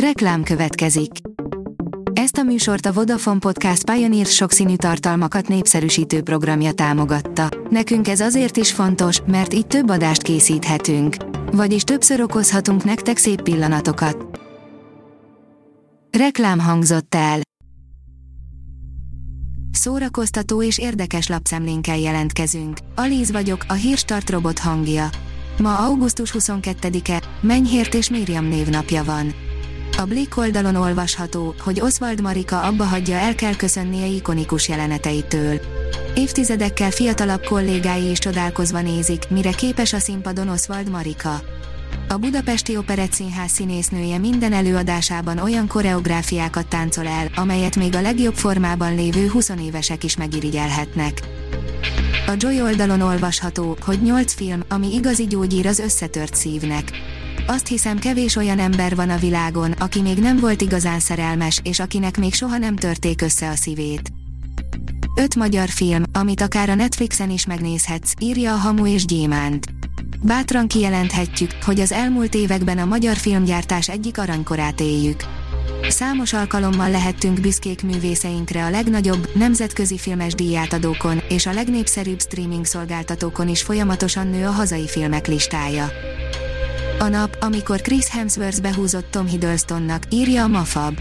Reklám következik. Ezt a műsort a Vodafone Podcast Pioneer sokszínű tartalmakat népszerűsítő programja támogatta. Nekünk ez azért is fontos, mert így több adást készíthetünk. Vagyis többször okozhatunk nektek szép pillanatokat. Reklám hangzott el. Szórakoztató és érdekes lapszemlénkkel jelentkezünk. Alíz vagyok, a hírstart robot hangja. Ma augusztus 22-e, Menyhért és Miriam névnapja van. A Blick oldalon olvasható, hogy Oswald Marika abba hagyja el kell köszönnie ikonikus jeleneteitől. Évtizedekkel fiatalabb kollégái is csodálkozva nézik, mire képes a színpadon Oswald Marika. A Budapesti Operett Színház színésznője minden előadásában olyan koreográfiákat táncol el, amelyet még a legjobb formában lévő 20 évesek is megirigyelhetnek. A Joy oldalon olvasható, hogy 8 film, ami igazi gyógyír az összetört szívnek. Azt hiszem kevés olyan ember van a világon, aki még nem volt igazán szerelmes, és akinek még soha nem törték össze a szívét. Öt magyar film, amit akár a Netflixen is megnézhetsz, írja a Hamu és Gyémánt. Bátran kijelenthetjük, hogy az elmúlt években a magyar filmgyártás egyik aranykorát éljük. Számos alkalommal lehettünk büszkék művészeinkre a legnagyobb, nemzetközi filmes díjátadókon, és a legnépszerűbb streaming szolgáltatókon is folyamatosan nő a hazai filmek listája. A nap, amikor Chris Hemsworth behúzott Tom Hiddlestonnak, írja a Mafab.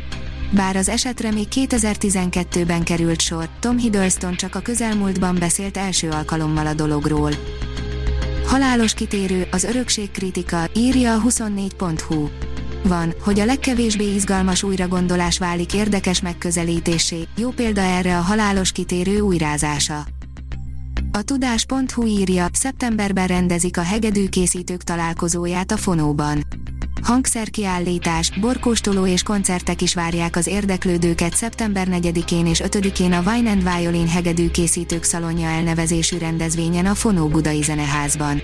Bár az esetre még 2012-ben került sor, Tom Hiddleston csak a közelmúltban beszélt első alkalommal a dologról. Halálos kitérő, az örökség kritika, írja a 24.hu. Van, hogy a legkevésbé izgalmas újragondolás válik érdekes megközelítésé, jó példa erre a halálos kitérő újrázása. A tudás.hu írja, szeptemberben rendezik a hegedűkészítők találkozóját a Fonóban. Hangszerkiállítás, borkóstoló és koncertek is várják az érdeklődőket szeptember 4-én és 5-én a Wine and Violin hegedűkészítők szalonja elnevezésű rendezvényen a Fonó Budai Zeneházban.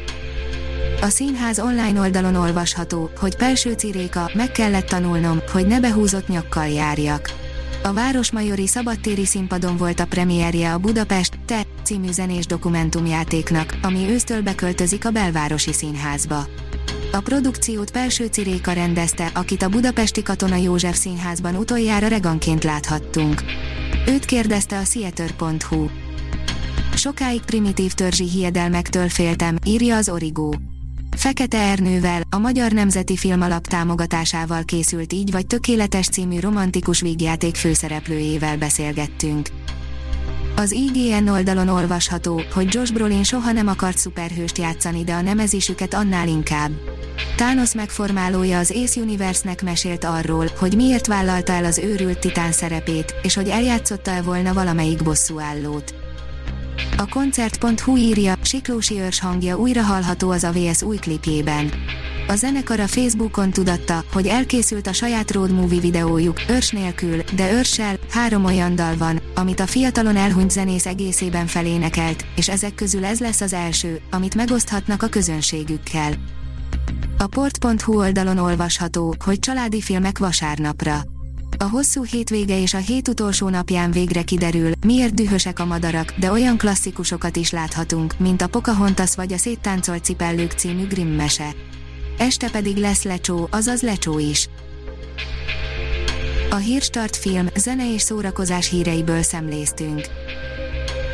A színház online oldalon olvasható, hogy Pelső Ciréka, meg kellett tanulnom, hogy ne behúzott nyakkal járjak. A Városmajori Szabadtéri színpadon volt a premierje a Budapest Te című zenés dokumentumjátéknak, ami ősztől beköltözik a Belvárosi Színházba. A produkciót Pelső Ciréka rendezte, akit a Budapesti Katona József Színházban utoljára reganként láthattunk. Őt kérdezte a Theater.hu. Sokáig primitív törzsi hiedelmektől féltem, írja az Origo. Fekete Ernővel, a Magyar Nemzeti Film Alap támogatásával készült Így vagy Tökéletes című romantikus vígjáték főszereplőjével beszélgettünk. Az IGN oldalon olvasható, hogy Josh Brolin soha nem akart szuperhőst játszani, de a nemezésüket annál inkább. Thanos megformálója az Ace Universe-nek mesélt arról, hogy miért vállalta el az őrült titán szerepét, és hogy eljátszotta-e volna valamelyik bosszúállót. A koncert.hu írja, Siklósi őrs hangja újra hallható az AVS új klipjében. A zenekar a Facebookon tudatta, hogy elkészült a saját road movie videójuk, őrs nélkül, de őrssel, három olyan dal van, amit a fiatalon elhunyt zenész egészében felénekelt, és ezek közül ez lesz az első, amit megoszthatnak a közönségükkel. A port.hu oldalon olvasható, hogy családi filmek vasárnapra. A hosszú hétvége és a hét utolsó napján végre kiderül, miért dühösek a madarak, de olyan klasszikusokat is láthatunk, mint a Pocahontas vagy a Széttáncolt cipellők című Grimm mese. Este pedig lesz lecsó, azaz lecsó is. A Hírstart film, zene és szórakozás híreiből szemléztünk.